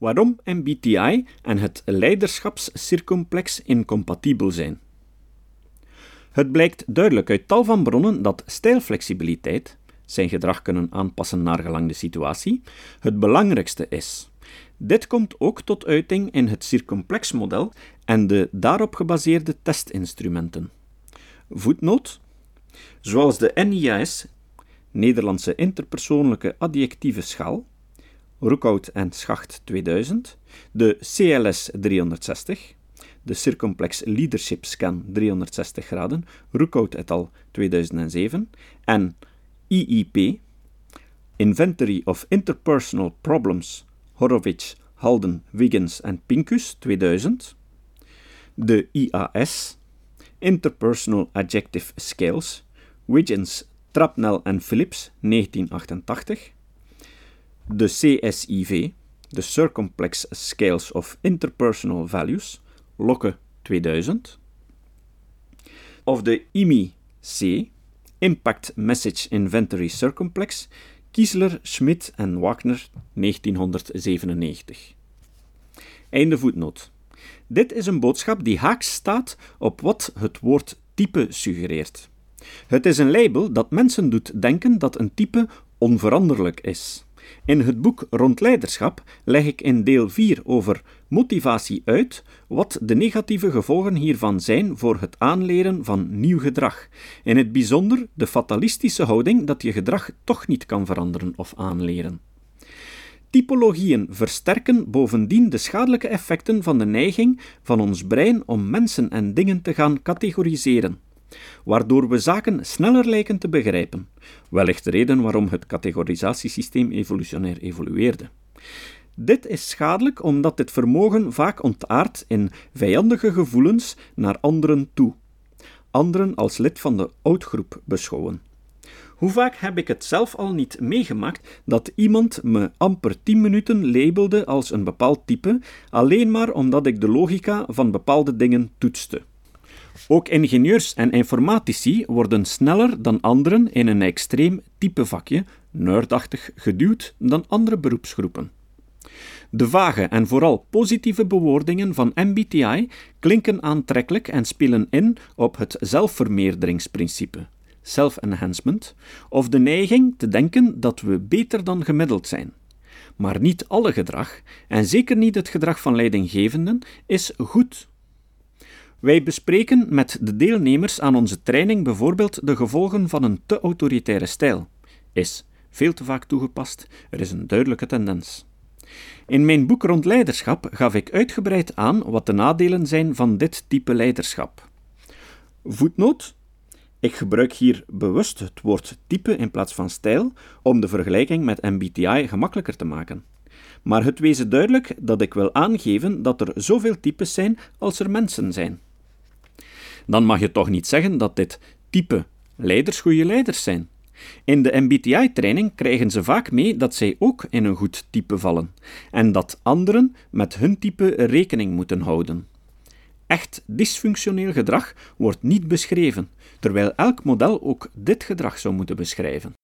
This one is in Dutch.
waarom MBTI en het leiderschapscircumplex incompatibel zijn. Het blijkt duidelijk uit tal van bronnen dat stijlflexibiliteit, zijn gedrag kunnen aanpassen naar gelang de situatie, het belangrijkste is. Dit komt ook tot uiting in het circumplexmodel en de daarop gebaseerde testinstrumenten. Voetnoot. Zoals de NIAS, Nederlandse Interpersoonlijke Adjectieve Schaal, Rookhout en Schacht 2000, de CLS 360, de Circumplex Leadership Scan 360 graden, Rookhout et al. 2007, en IIP, Inventory of Interpersonal Problems, Horowitz, Halden, Wiggins en Pincus 2000, de IAS, Interpersonal Adjective Scales, Wiggins, Trapnell en Phillips 1988, de CSIV, de Circumplex Scales of Interpersonal Values, Locke 2000, of de IMI-C, Impact Message Inventory Circumplex, Kiesler, Schmidt en Wagner 1997. Einde voetnoot. Dit is een boodschap die haaks staat op wat het woord type suggereert. Het is een label dat mensen doet denken dat een type onveranderlijk is. In het boek Rond Leiderschap leg ik in deel 4 over motivatie uit wat de negatieve gevolgen hiervan zijn voor het aanleren van nieuw gedrag. In het bijzonder de fatalistische houding dat je gedrag toch niet kan veranderen of aanleren. Typologieën versterken bovendien de schadelijke effecten van de neiging van ons brein om mensen en dingen te gaan categoriseren waardoor we zaken sneller lijken te begrijpen. Wellicht de reden waarom het categorisatiesysteem evolutionair evolueerde. Dit is schadelijk omdat dit vermogen vaak ontaart in vijandige gevoelens naar anderen toe. Anderen als lid van de oudgroep beschouwen. Hoe vaak heb ik het zelf al niet meegemaakt dat iemand me amper 10 minuten labelde als een bepaald type, alleen maar omdat ik de logica van bepaalde dingen toetste. Ook ingenieurs en informatici worden sneller dan anderen in een extreem typevakje, nerdachtig, geduwd dan andere beroepsgroepen. De vage en vooral positieve bewoordingen van MBTI klinken aantrekkelijk en spelen in op het zelfvermeerderingsprincipe, self-enhancement, of de neiging te denken dat we beter dan gemiddeld zijn. Maar niet alle gedrag, en zeker niet het gedrag van leidinggevenden, is goed wij bespreken met de deelnemers aan onze training bijvoorbeeld de gevolgen van een te autoritaire stijl. Is veel te vaak toegepast, er is een duidelijke tendens. In mijn boek rond leiderschap gaf ik uitgebreid aan wat de nadelen zijn van dit type leiderschap. Voetnoot. Ik gebruik hier bewust het woord type in plaats van stijl om de vergelijking met MBTI gemakkelijker te maken. Maar het wezen duidelijk dat ik wil aangeven dat er zoveel types zijn als er mensen zijn dan mag je toch niet zeggen dat dit type leiders goede leiders zijn. In de MBTI-training krijgen ze vaak mee dat zij ook in een goed type vallen en dat anderen met hun type rekening moeten houden. Echt dysfunctioneel gedrag wordt niet beschreven, terwijl elk model ook dit gedrag zou moeten beschrijven.